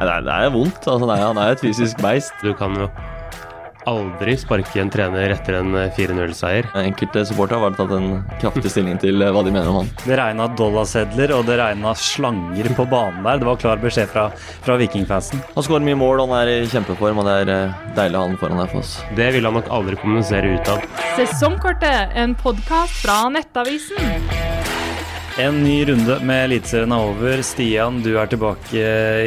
Nei, det, er, det er vondt. Altså, nei, han er et fysisk beist. Du kan jo aldri sparke en trener etter en 4-0-seier. Enkelte supportere har tatt en kraftig stilling til eh, hva de mener om han. Det regna dollarsedler og det regna slanger på banen der. Det var klar beskjed fra, fra Vikingfansen. Han skårer mye mål, han er i kjempeform, og det er eh, deilig å ha han foran her for oss. Det vil han nok aldri kommunisere utad. Sesongkortet, en podkast fra Nettavisen. En ny runde med Eliteserien er over. Stian, du er tilbake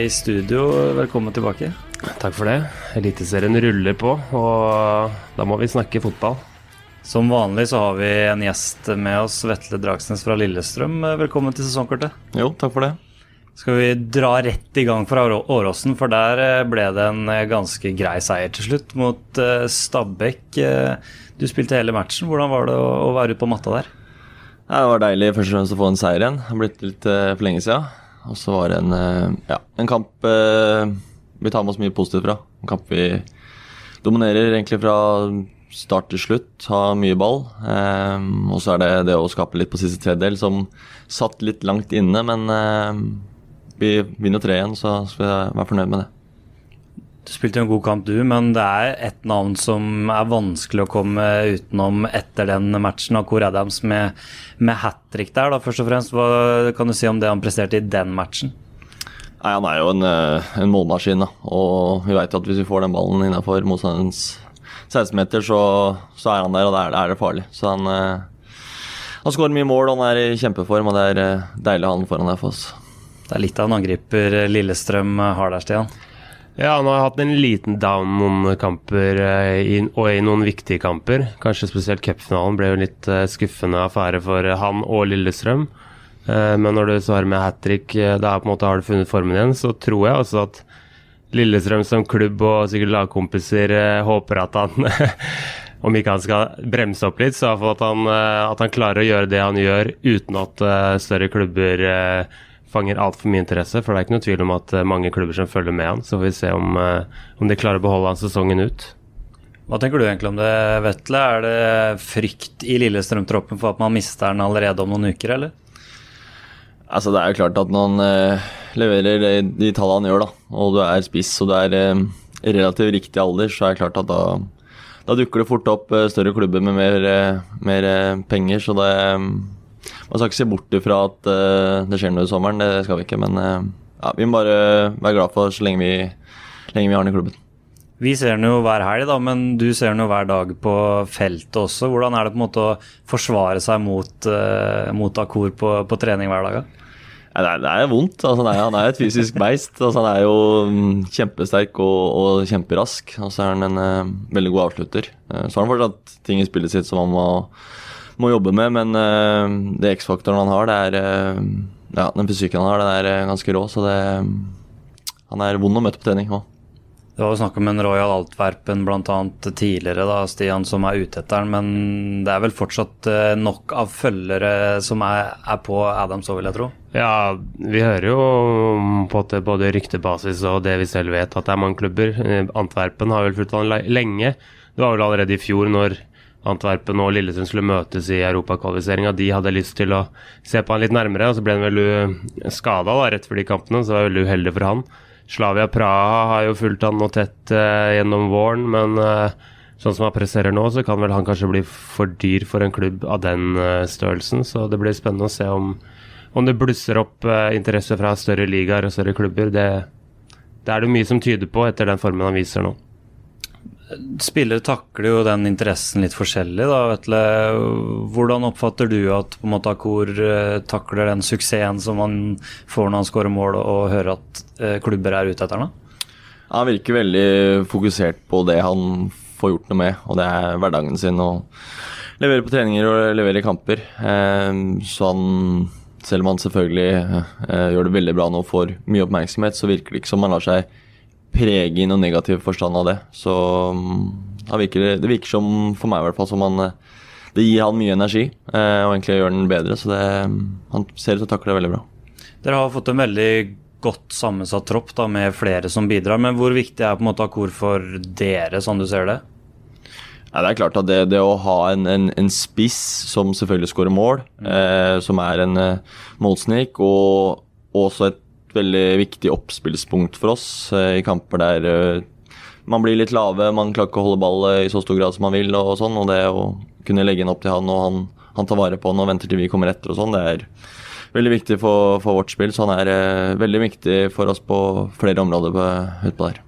i studio. Velkommen tilbake. Takk for det. Eliteserien ruller på, og da må vi snakke fotball. Som vanlig så har vi en gjest med oss, Vetle Dragsnes fra Lillestrøm. Velkommen til sesongkortet. Jo, takk for det. Skal vi dra rett i gang fra Åråsen, for der eh, ble det en eh, ganske grei seier til slutt mot eh, Stabæk. Du spilte hele matchen. Hvordan var det å være ute på matta der? Det var deilig først og fremst å få en seier igjen. Det har blitt litt uh, for lenge siden. Og så var det en, uh, ja, en kamp uh, vi tar med oss mye positivt fra. En kamp vi dominerer egentlig fra start til slutt, har mye ball. og så er det det å skape litt på siste tredjedel som satt litt langt inne, men vi vinner tre igjen, så skal vi være fornøyd med det. Du spilte en god kamp, du, men det er et navn som er vanskelig å komme utenom etter den matchen. Akor Adams med, med hat trick der, da, først og fremst. Hva kan du si om det han presterte i den matchen? Nei, Han er jo en, eh, en målmaskin, da. og vi vet at hvis vi får den ballen innafor motstanderens 16-meter, så, så, er han der, og da er, er, det farlig. Så han, eh, han skårer mye mål, han er i kjempeform, og det er eh, deilig å ha han foran der for oss. Det er litt av en angriper Lillestrøm har der, Stian. Ja, han har hatt en liten down noen kamper, eh, og i noen viktige kamper. Kanskje spesielt cupfinalen ble jo litt eh, skuffende affære for han og Lillestrøm. Eh, men når du svarer med hat trick, da på en måte har du funnet formen igjen, så tror jeg også at Lillestrøm som klubb og sikkert lagkompiser håper at han Om ikke han skal bremse opp litt, så iallfall at, han, at han klarer å gjøre det han gjør uten at større klubber fanger altfor mye interesse. For det er ikke noe tvil om at eh, mange klubber som følger med han. Så får vi se om, eh, om de klarer å beholde han sesongen ut. Hva tenker du egentlig om det, Vetle? Er det frykt i Lillestrøm-troppen for at man mister den allerede om noen uker, eller? Altså, det er jo klart at når han eh, leverer de tallene han gjør, da, og du er spiss og du er eh, relativt riktig alder, så er det klart at da, da dukker det fort opp eh, større klubber med mer, eh, mer penger. Så det man skal ikke se bort ifra at uh, det skjer noe i sommeren, det skal vi ikke. Men uh, ja, vi må bare være glad for så lenge vi, lenge vi har den i klubben. Vi ser den jo hver helg, da, men du ser den jo hver dag på feltet også. Hvordan er det på en måte å forsvare seg mot, uh, mot Akor på, på, trening hver dag? Da? Det, er, det er vondt. Altså, er, han, er, et fysisk beist. Altså, han er jo um, kjempesterk og, og, kjemperask. Og så er han en uh, veldig god avslutter. Uh, så har han fortsatt ting i spillet sitt som han må må jobbe med. Men uh, det X-faktoren han har, det er uh, ja, den fysikken han har, den er uh, ganske rå. Så det, han er vond å møte på trening òg. Det var jo snakk om en Royal Altverpen bl.a. tidligere, da, Stian, som er ute etter den. Men det er vel fortsatt nok av følgere som er, er på Adams òg, vil jeg tro? Ja, vi hører jo på at både ryktebasis og det vi selv vet, at det er mange klubber. Antwerpen har vel fulgt han lenge. Det var vel allerede i fjor når Antwerpen og Lillesund skulle møtes i europakvalifiseringa. De hadde lyst til å se på han litt nærmere, og så ble han vel skada rett før de kampene, så det var veldig uheldig for han. Slavia Praha har jo fulgt han nå tett uh, gjennom våren, men uh, sånn som han presserer nå, så kan vel han kanskje bli for dyr for en klubb av den uh, størrelsen. Så det blir spennende å se om, om det blusser opp interesse fra større ligaer og større klubber. Det, det er det mye som tyder på etter den formen han viser nå. Spillere takler jo den interessen litt forskjellig. da, Vetle. Hvordan oppfatter du at på en måte Akor eh, takler den suksessen som han får når han skårer mål og hører at eh, klubber er ute etter ham? Han virker veldig fokusert på det han får gjort noe med, og det er hverdagen sin. å Levere på treninger og levere i kamper. Eh, så han, selv om han selvfølgelig gjør det veldig bra nå og får mye oppmerksomhet, så virker det ikke som han lar seg prege i noen negativ forstand av det. Så det virker, det virker som, for meg i hvert fall, som han Det gir han mye energi, eh, og egentlig gjør den bedre. Så det, han ser ut til å takle det veldig bra. Dere har fått en veldig godt sammensatt tropp da, med flere som bidrar. Men hvor viktig er på en måte Akor for dere, sånn du ser det? Ja, det er klart at det, det å ha en, en, en, spiss som selvfølgelig skårer mål, mm. eh, som er en eh, målsnik, og også et veldig viktig oppspillspunkt for oss eh, i kamper der eh, man blir litt lave, man klarer ikke å holde ball eh, i så stor grad som man vil. Og sånn, og det å kunne legge den opp til han, og han, han tar vare på den og venter til vi kommer etter, og sånn, det er veldig viktig for, for vårt spill. Så han er veldig viktig for oss på flere områder på, utpå der.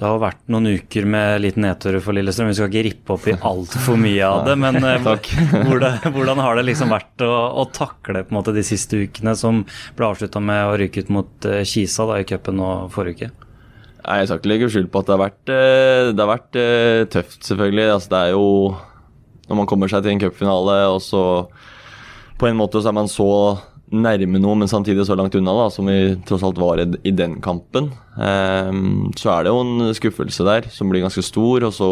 Det har vært noen uker med litt nedturer for Lillestrøm. Vi skal ikke rippe opp i altfor mye av det, men eh, hvordan, hvordan, har det liksom vært å, å takle måte de siste ukene, som ble avslutta med å ryke ut mot uh, Kisa da, i cupen nå forrige uke? Nei, Jeg skal ikke legge skyld på at det har vært, uh, det har vært tøft, selvfølgelig. Altså, det er jo Når man kommer seg til en cupfinale, og så På en måte så er man så nærme noe, men samtidig så langt unna, da, som vi tross alt var i den kampen. Um, så er det jo en skuffelse der som blir ganske stor, og så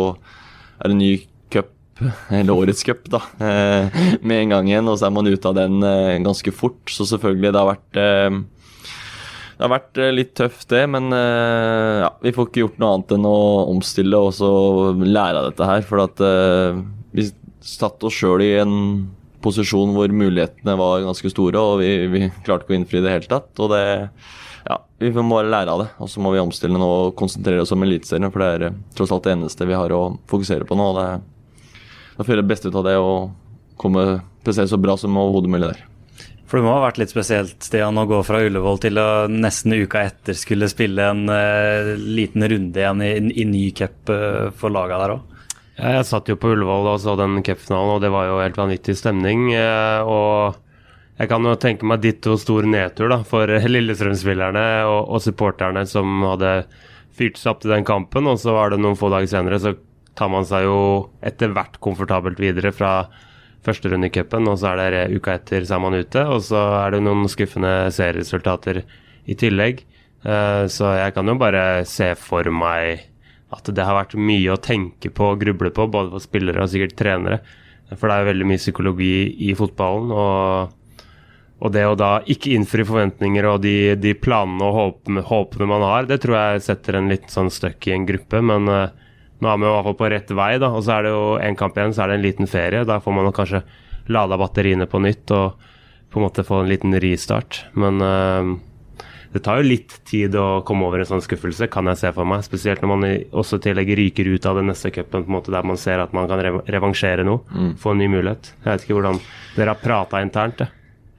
er det en ny cup, eller årets cup, da, uh, med en gang igjen, og så er man ute av den uh, ganske fort. Så selvfølgelig, det har vært uh, det har vært litt tøft, det, men ja, vi får ikke gjort noe annet enn å omstille og så lære av dette her. For at vi satte oss sjøl i en posisjon hvor mulighetene var ganske store, og vi, vi klarte ikke å innfri det hele tatt. og det ja, Vi må bare lære av det, og så må vi omstille nå og konsentrere oss om Eliteserien. For det er eh, tross alt det eneste vi har å fokusere på nå. og det, Da får vi best det ut av det og komme prestere så bra som overhodet mulig der. For det må ha vært litt spesielt Stian, å gå fra Ullevål til å nesten uka etter skulle spille en uh, liten runde igjen i, i ny cup uh, for laga der òg? Jeg satt jo på Ullevål og så den cupfinalen, og det var jo helt vanvittig stemning. Eh, og jeg kan jo tenke meg ditto stor nedtur da, for Lillestrøm-spillerne og, og, supporterne som hadde fyrt seg opp til den kampen, og så var det noen få dager senere, så tar man seg jo etter hvert komfortabelt videre fra første runde i cupen, og så er det uka etter så er man ute, og så er det noen skuffende serieresultater i tillegg. Eh, så jeg kan jo bare se for meg at det har vært mye å tenke på og gruble på, både for spillere og sikkert trenere. For det er jo veldig mye psykologi i fotballen. Og, og det å da ikke innfri forventninger og de, de planene og håpene, håpene, man har, det tror jeg setter en litt sånn støkk i en gruppe. Men uh, nå er vi i hvert fall på rett vei, da. Og så er det jo en kamp igjen, så er det en liten ferie. Da får man kanskje lada batteriene på nytt og på en måte få en liten ristart. Men uh, det tar jo litt tid å komme over en sånn skuffelse, kan jeg se for meg. Spesielt når man også tillegg ryker ut av den neste cupen, der man ser at man kan revansjere noe. Mm. Få en ny mulighet. Jeg vet ikke hvordan dere har prata internt, det.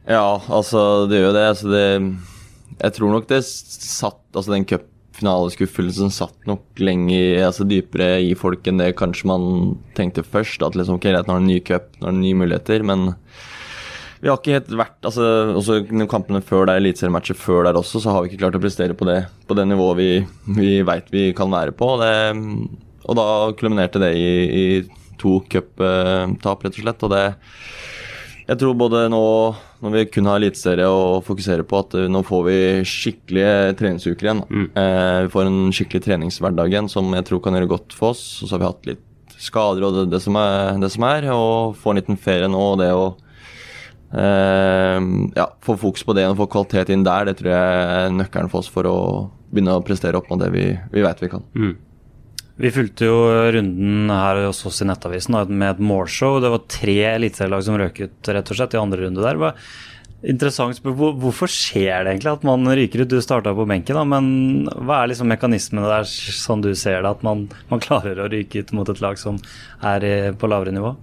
Ja, altså, det gjør jo det. Altså, det Jeg tror nok det satt Altså, den cupfinaleskuffelsen satt nok lenger altså dypere i folk enn det kanskje man tenkte først. At liksom, ok, greit, nå er det en ny cup, nå er det nye muligheter. men vi har ikke helt vært altså, også Kampene før der, eliteseriematcher før der også, så har vi ikke klart å prestere på det, på det nivået vi, vi veit vi kan være på. Det, og da kulminerte det i, i to cuptap, rett og slett. Og det Jeg tror både nå, når vi kun har eliteserie å fokusere på, at nå får vi skikkelige treningsuker igjen. Mm. Eh, vi får en skikkelig treningshverdag igjen som jeg tror kan gjøre godt for oss. Og så har vi hatt litt skader og det, det, som, er, det som er, og få en liten ferie nå. og det å ja, Få fokus på det og få kvalitet inn der, det tror jeg er nøkkelen for oss for å begynne å prestere opp mot det vi, vi vet vi kan. Mm. Vi fulgte jo runden her hos oss i Nettavisen med et målshow. Det var tre eliteserielag som røk ut rett og slett i andre runde der. Interessant spørsmål. Hvorfor skjer det egentlig at man ryker ut? Du starta på benken, da, men hva er liksom mekanismene der, sånn du ser det, at man, man klarer å ryke ut mot et lag som er på lavere nivå?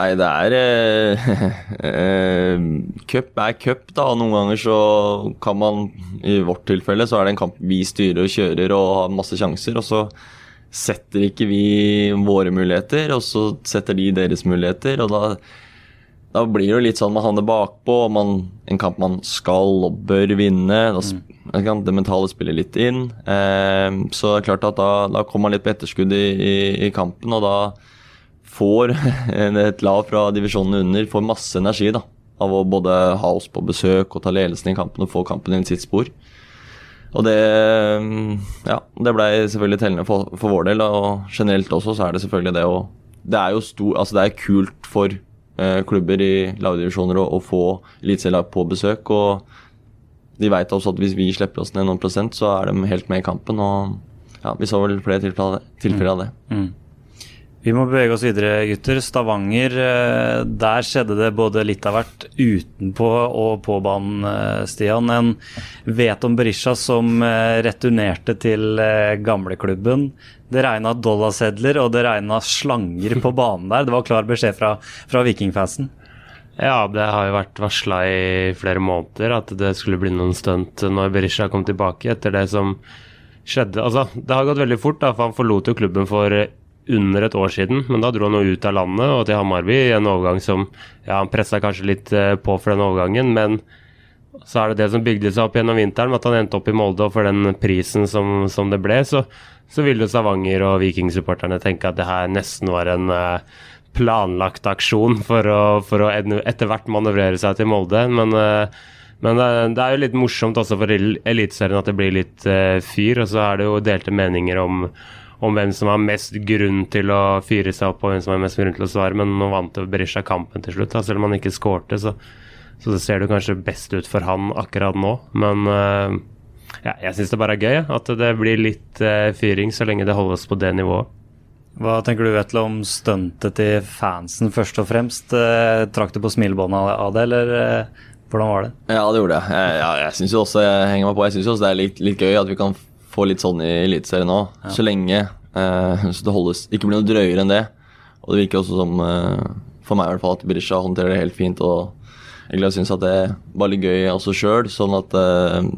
Nei, det er eh, Cup er cup, da. Noen ganger så kan man I vårt tilfelle så er det en kamp vi styrer og kjører og har masse sjanser. Og så setter ikke vi våre muligheter, og så setter de deres muligheter. Og da, da blir det jo litt sånn man havner bakpå. Man, en kamp man skal og bør vinne. Da, mm. Det mentale spiller litt inn. Eh, så det er klart at da, da kommer man litt på etterskudd i, i, i kampen, og da får et lag fra divisjonen under får masse energi da, av å både ha oss på besøk og ta ledelsen i kampen og få kampen inn sitt spor. Og det ja, det blei selvfølgelig tellende for, for, vår del. Og generelt også så er det selvfølgelig det å Det er jo stor, altså det er kult for eh, klubber i lagdivisjoner å, å få eliteserielag på besøk. Og de veit også at hvis vi slipper oss ned noen prosent, så er de helt med i kampen. Og ja, vi så vel flere tilfeller, tilfeller av det. Mm. Vi må bevege oss videre, gutter. Stavanger, eh, der skjedde det både litt av hvert utenpå og på banen, eh, Stian. En Veton Berisha som eh, returnerte til gamleklubben. Det regna dollarsedler og det regna slanger på banen der. Det var klar beskjed fra, fra Vikingfansen. Ja, det har jo vært varsla i flere måneder at det skulle bli noen stunt når Berisha kom tilbake etter det som skjedde. Altså, det har gått veldig fort, da, for han forlot jo klubben for under et år siden, men da dro han jo ut av landet og til Hamarby i en overgang som Ja, han pressa kanskje litt eh, på for den overgangen, men så er det det som bygde seg opp gjennom vinteren, at han endte opp i Molde, og for den prisen som, som det ble, så, så ville Stavanger og Vikingsupporterne tenke at det her nesten var en uh, planlagt aksjon for å, for å etter hvert manøvrere seg til Molde. Men, uh, men det, er jo litt morsomt også for Eliteserien at det blir litt fyr, og så er det jo delte meninger om om hvem som har mest grunn til å fyre seg opp og hvem som har mest grunn til å svare, men nå vant jo Berisha kampen til slutt. Da. Selv om han ikke skårte, så, så det ser det kanskje best ut for han akkurat nå. Men uh, ja, jeg syns det bare er gøy at det blir litt uh, fyring så lenge det holdes på det nivået. Hva tenker du Vetle, om stuntet til fansen først og fremst? Uh, trakk du på smilebåndet av det, eller hvordan var det? Ja, det gjorde jeg. Jeg, jeg, jeg synes jo også jeg henger meg på, jeg synes også det er litt, litt gøy at vi kan få litt sånn i Eliteserien òg. Ja. Så lenge eh, så det holdes, ikke blir noe drøyere enn det. Og det virker også som, eh, for meg i hvert fall, at Berisha håndterer det helt fint. og jeg syns at det var litt gøy også sjøl. Sånn at eh,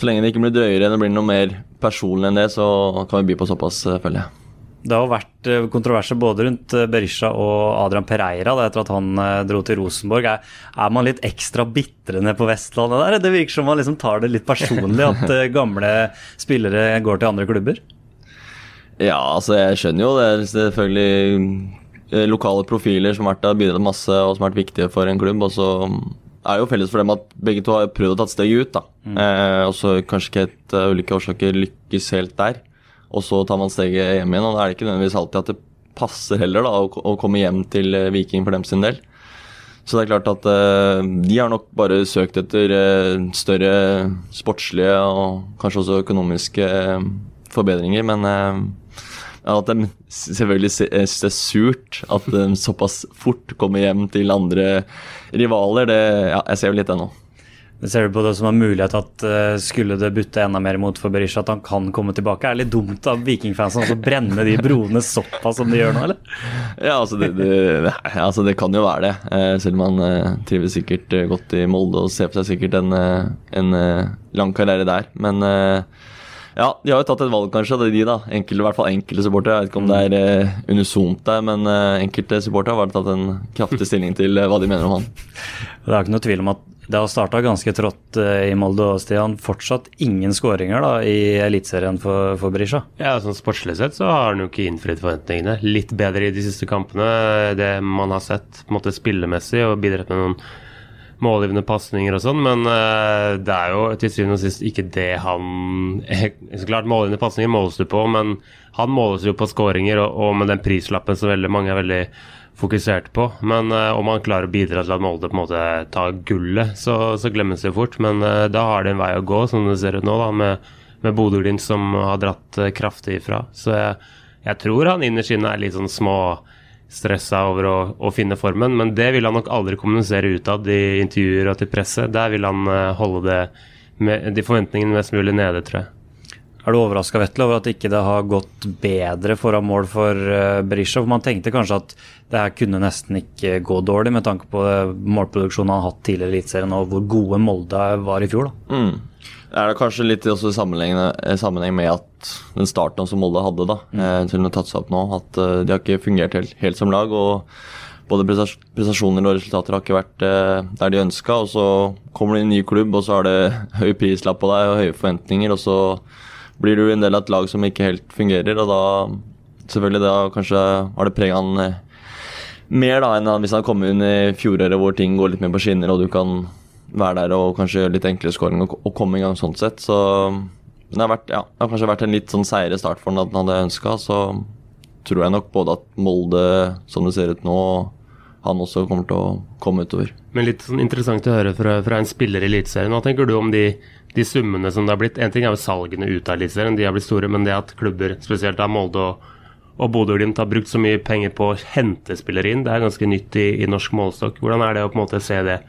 så lenge det ikke blir drøyere enn det blir noe mer personlig enn det, så kan vi by på såpass, eh, føler jeg. Det har vært eh, kontroverser både rundt eh, Berisha og Adrian Pereira da, etter at han eh, dro til Rosenborg. Er, er, man litt ekstra bitre nede på Vestlandet der? Det virker som man liksom tar det litt personlig at gamle spillere går til andre klubber? Ja, altså jeg skjønner jo det. Er Selvfølgelig lokale profiler som har vært der, bidratt masse og som har vært viktige for en klubb. Og så er det jo felles for dem at begge to har prøvd å ta steg ut. da. Mm. Eh, og så kanskje ikke et ulike årsaker lykkes helt der og så tar man steget hjem igjen. Og da er det ikke nødvendigvis alltid at det passer heller da, å, komme hjem til eh, Viking for dem sin del. Så det er klart at uh, de har nok bare søkt etter uh, større sportslige og kanskje også økonomiske uh, forbedringer, men at de selvfølgelig syns det er surt at de såpass fort kommer hjem til andre rivaler, det ja, jeg ser jo litt det nå. Ser du på det som en mulighet at uh, skulle det butte enda mer mot for Berisha, at han kan komme tilbake? Er det litt dumt av vikingfansen å brenne de broene såpass som de gjør nå, eller? Ja, altså det, det, altså det kan jo være det. Uh, selv om han uh, trives sikkert godt i Molde og ser på seg sikkert en, en lang karriere der. Men ja, de har jo tatt et valg, kanskje, Det er de da. Enkelte, I hvert fall enkelte supportere. Jeg vet ikke om det er unisont der, men enkelte supportere har tatt en kraftig stilling til hva de mener om han. Det er ikke noe tvil om at det har starta ganske trått eh, i Molde og Stian. Fortsatt ingen skåringer i Eliteserien for, for Brisja. Ja, sånn Sportslig sett så har han jo ikke innfridd forventningene. Litt bedre i de siste kampene, det man har sett på en måte spillemessig, og bidratt med noen målgivende pasninger og sånn, men uh, det er jo til syvende og sist ikke det han Så klart, målgivende pasninger måles du på, men han måles jo på skåringer, og, og, med den prislappen som veldig mange er veldig fokusert på. Men uh, om han klarer å bidra til at Molde på en måte tar gullet, så, så glemmes det fort. Men uh, da har det en vei å gå, som det ser ut nå, da, med, med Bodø-Glimt som har dratt uh, kraftig ifra. Så jeg, jeg tror han innerst inne er litt sånn små stressa over å, å, finne formen, men det vil han nok aldri kommunisere utad i intervjuer og til presse. Der vil han holde det med de forventningene mest mulig nede, tror jeg. Er du overraska over at ikke det har gått bedre foran mål for uh, Berisha? For man tenkte kanskje at det her kunne nesten ikke gå dårlig, med tanke på uh, målproduksjonen han har hatt tidligere i Eliteserien og hvor gode Molde var i fjor. da. Mm. Det er det kanskje litt også i sammenheng med at den starten som Molde hadde, da, mm. til til å tatt seg opp nå, at de har ikke fungert helt, helt som lag. og både prestasjoner og resultater har ikke vært eh, der de ønska. Og så kommer i en ny klubb, og så har det høy prislapp på deg og høye forventninger. Og så blir du en del av et lag som ikke helt fungerer, og da selvfølgelig da kanskje har det preget han eh, mer da enn hvis han kommer inn i fjoråret hvor ting går litt mer på skinner og du kan være der og kanskje gjøre litt enklere skåring og, og, komme i gang sånn sett. Så det har, vært, ja, det har kanskje vært en litt sånn seire start for han enn han hadde ønska. Så tror jeg nok både at Molde, som det ser ut nå, han også kommer til å komme utover. Men litt sånn interessant å høre fra, fra en spiller i Eliteserien. Hva tenker du om de de summene som det har blitt En ting er jo salgene ut av Eliteserien, de har blitt store, men det at klubber, spesielt av Molde og, og Bodø-Glimt har brukt så mye penger på å hente spillere inn. Det er ganske nytt i, i norsk målestokk. Hvordan er det å på en måte se det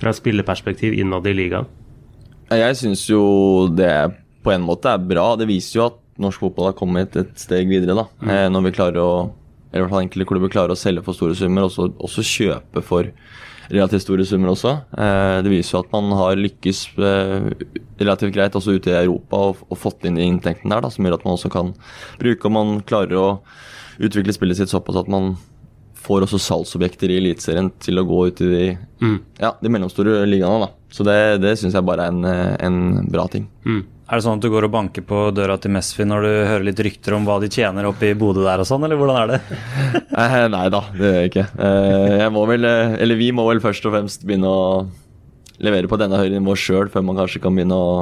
fra spillerperspektiv innad i ligaen? Jeg syns jo det på en måte er bra. Det viser jo at norsk fotball har kommet et steg videre. da. Mm. Eh, når vi klarer å eller i hvert fall enkelte klubber klarer å selge for store summer, og også, også kjøpe for relativt store summer også. Eh, det viser jo at man har lykkes eh, relativt greit også ute i Europa og, fått inn de inntektene der, da, som gjør at man også kan bruke og man klarer å utvikle spillet sitt såpass at man får også salgsobjekter i Eliteserien til å gå ut i de, ja, de mellomstore ligaene. da. Så det, det syns jeg bare er en, en bra ting. Mm. Er det sånn at du går og banker på døra til Mesfi når du hører litt rykter om hva de tjener oppe i Bodø der og sånn, eller hvordan er det? Eh, nei da, det gjør jeg ikke. Eh, jeg må vel, eh, eller vi må vel først og fremst begynne å levere på denne høyre nivå sjøl, før man kanskje kan begynne å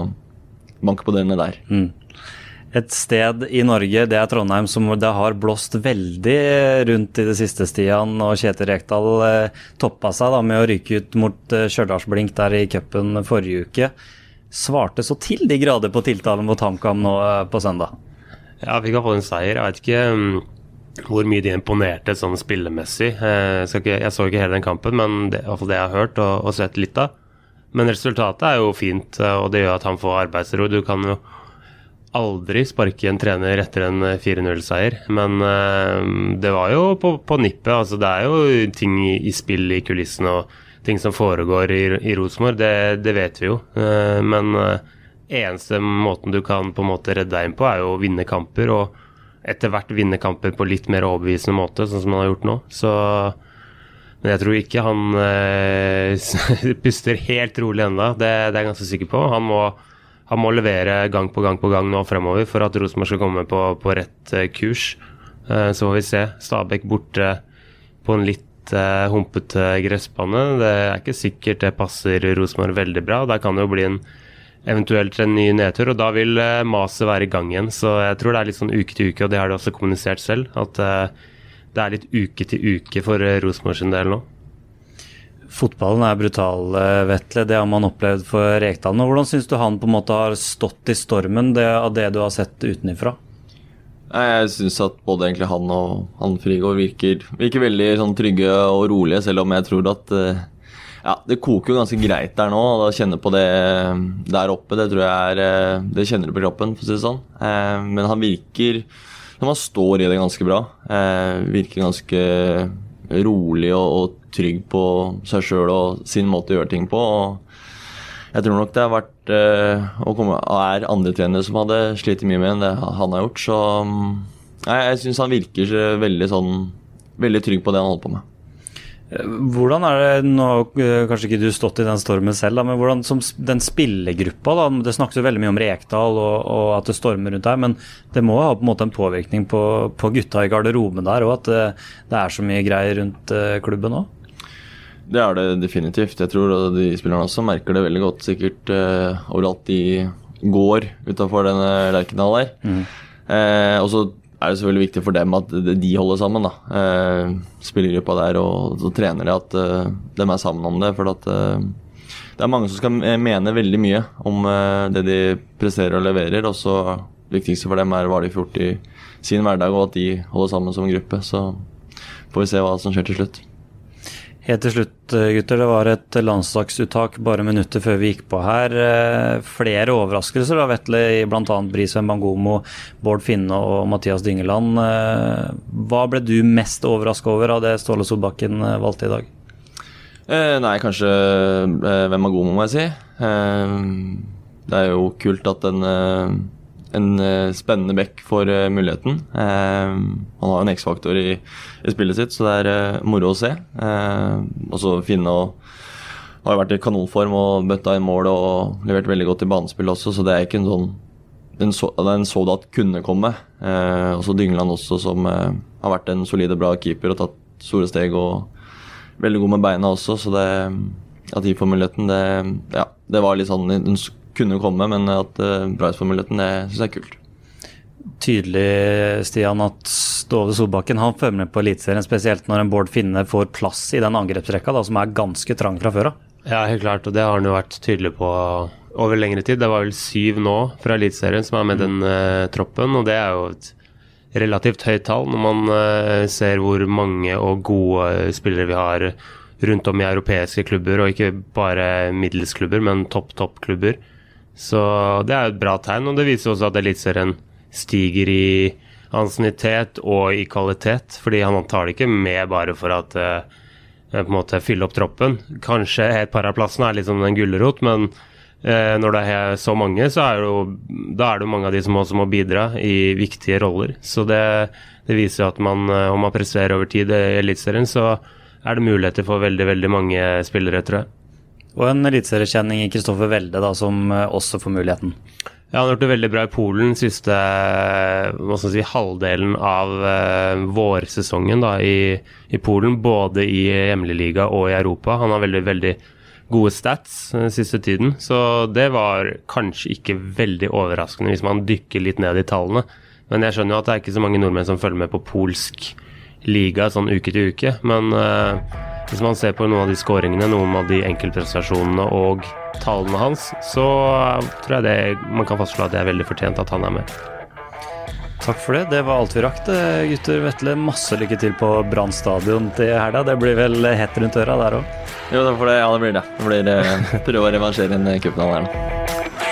banke på dørene der. Mm. Et sted i Norge, det er Trondheim, som det har blåst veldig rundt i det siste, Stian. Og Kjetil Rekdal eh, toppa seg da med å ryke ut mot eh, Stjørdalsblink der i cupen forrige uke. Svarte så til de grader på tiltalen mot HamKam nå eh, på søndag. Ja, fikk iallfall en seier. Jeg vet ikke um, hvor mye de imponerte sånn spillemessig. Eh, Jeg, skal ikke, jeg så ikke hele den kampen, men det, i hvert det jeg har hørt og, og sett litt av. Men resultatet er jo fint, eh, og det gjør at han får arbeidsro. Du kan jo aldri sparke en trener etter en eh, 4-0-seier, men uh, det var jo på, på nippet. Altså, det er jo ting i, i spill i kulissene og ting som foregår i, i Rosenborg, det, det vet vi jo. Uh, men uh, eneste måten du kan på en måte redde deg inn på, er jo å vinne kamper. og etter hvert vinne kamper på litt mer overbevisende måte, sånn som han har gjort nå. Så Men jeg tror ikke han eh, puster helt rolig ennå, det, det er jeg ganske sikker på. Han må, han må levere gang på gang på gang nå fremover for at Rosenborg skal komme på, på rett eh, kurs. Eh, så får vi se. Stabæk borte på en litt eh, humpete gressbane. Det er ikke sikkert det passer Rosenborg veldig bra. Der kan det jo bli en eventuelt en ny nedtur, og da vil maset være i gang igjen. Så jeg tror det er litt sånn uke til uke, og det har de også kommunisert selv. At det er litt uke til uke for Rosenborg sin del nå. Fotballen er brutal, eh, Vetle. Det har man opplevd for Rekdal. nå. Hvordan syns du han på en måte har stått i stormen det, av det du har sett utenifra? Jeg syns at både egentlig han og han Frigård virker, virker veldig sånn trygge og rolige, selv om jeg tror at eh, ja, Det koker jo ganske greit der nå. Å kjenne på det eh, der oppe, det tror jeg er Det kjenner du på kroppen, for å si det sånn. Men han virker Når står i det ganske bra, virker ganske rolig og, og trygg på seg sjøl og sin måte å gjøre ting på. og jeg tror nok det har vært eh, og er andre trenere som hadde slitt mye med enn det han har gjort. Så mm, nei, jeg syns han virker veldig sånn Veldig trygg på det han holder på med. Hvordan er det, nå eh, Kanskje ikke du stått i den stormen selv, da, men hvordan som den spillergruppa da, Det snakkes jo veldig mye om Rekdal og, og at det stormer rundt der, men det må ha på en måte en påvirkning på, på gutta i garderoben der, og at det, det er så mye greier rundt eh, klubben òg? Det er det definitivt. Jeg tror de spillerne også merker det veldig godt, sikkert uh, overalt de går utafor denne Lerkendal der. Eh, og så er det selvfølgelig viktig for dem at de de holder sammen, da. Eh, spillergruppa der og, så trenere, at uh, de er sammen om det. For at uh, det er mange som skal mene veldig mye om uh, det de presterer og leverer. Og så det viktigste for dem er hva de får gjort i sin hverdag, og at de holder sammen som gruppe. Så får vi se hva som skjer til slutt. Helt til slutt, eh, gutter. Det var et landslagsuttak bare minutter før vi gikk på her. Eh, Flere overraskelser, da, Vetle, i bl.a. Brisveen Bangomo, Bård Finne og Mathias Dyngeland. Eh, Hva ble du mest overraska over av det Ståle Solbakken valgte i dag? Eh, nei, kanskje eh, hvem er god, må jeg si. Eh, det er jo kult at den en eh, spennende back får eh, muligheten. Eh, han har jo en X-faktor i, i spillet sitt, så det er moro å se. Og så Finne og har vært i kanonform og bøtta inn mål og levert veldig godt i banespill også, så det er ikke en sånn den så, den så det at kunne komme. Eh, og så Dyngeland også, som eh, har vært en solid og bra keeper og tatt store steg. og veldig god med beina også, så det at de får muligheten, det, ja, det var litt sånn Den kunne komme, men at uh, Bryce får muligheten, det syns jeg er kult. Tydelig, Stian, at Ståle Solbakken han følger med på Eliteserien, spesielt når en Bård Finne får plass i den angrepsrekka, da, som er ganske trang fra før av. Ja, helt klart, og det har han jo vært tydelig på over lengre tid. Det var vel syv nå fra Eliteserien som er med den uh, troppen, og det er jo et relativt høyt tall når man uh, ser hvor mange og gode spillere vi har rundt om i europeiske klubber, og ikke bare middelsklubber, men topp-topp-klubber. Så det er et bra tegn, og det viser også at Eliteserien stiger i ansiennitet og i kvalitet, fordi han tar det ikke med bare for at uh, på en måte fylle opp troppen. Kanskje et par av plassene er litt som en gulrot, men uh, når det er så mange, så er det jo, da er det mange av de som også må bidra i viktige roller. Så det, det viser at man, uh, om man presterer over tid i Eliteserien, så er det muligheter for veldig, veldig mange spillere, tror jeg. Og en eliteseriekjenning i Kristoffer Welde, som også får muligheten. Ja, Han har gjort det veldig bra i Polen siste hva skal si, halvdelen av uh, vårsesongen da, i, i, Polen. Både i hjemlig og i Europa. Han har veldig, veldig gode stats den siste tiden. Så det var kanskje ikke veldig overraskende hvis man dykker litt ned i tallene. Men jeg skjønner jo at det er ikke så mange nordmenn som følger med på polsk liga sånn uke til uke. Men uh, hvis man ser på noen av de skåringene, noen av de enkeltprestasjonene og tallene hans, så tror jeg det, man kan fastslå at det er veldig fortjent at han er med. Takk for det. Det var alt vi rakk, gutter. Vetle, masse lykke til på Brann stadion til helga. Det blir vel hett rundt øra der òg? Jo, det, det, ja, det blir det. Det blir eh, Prøve å revansjere en cupfinale her nå.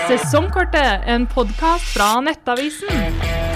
Sesongkortet, en podkast fra Nettavisen.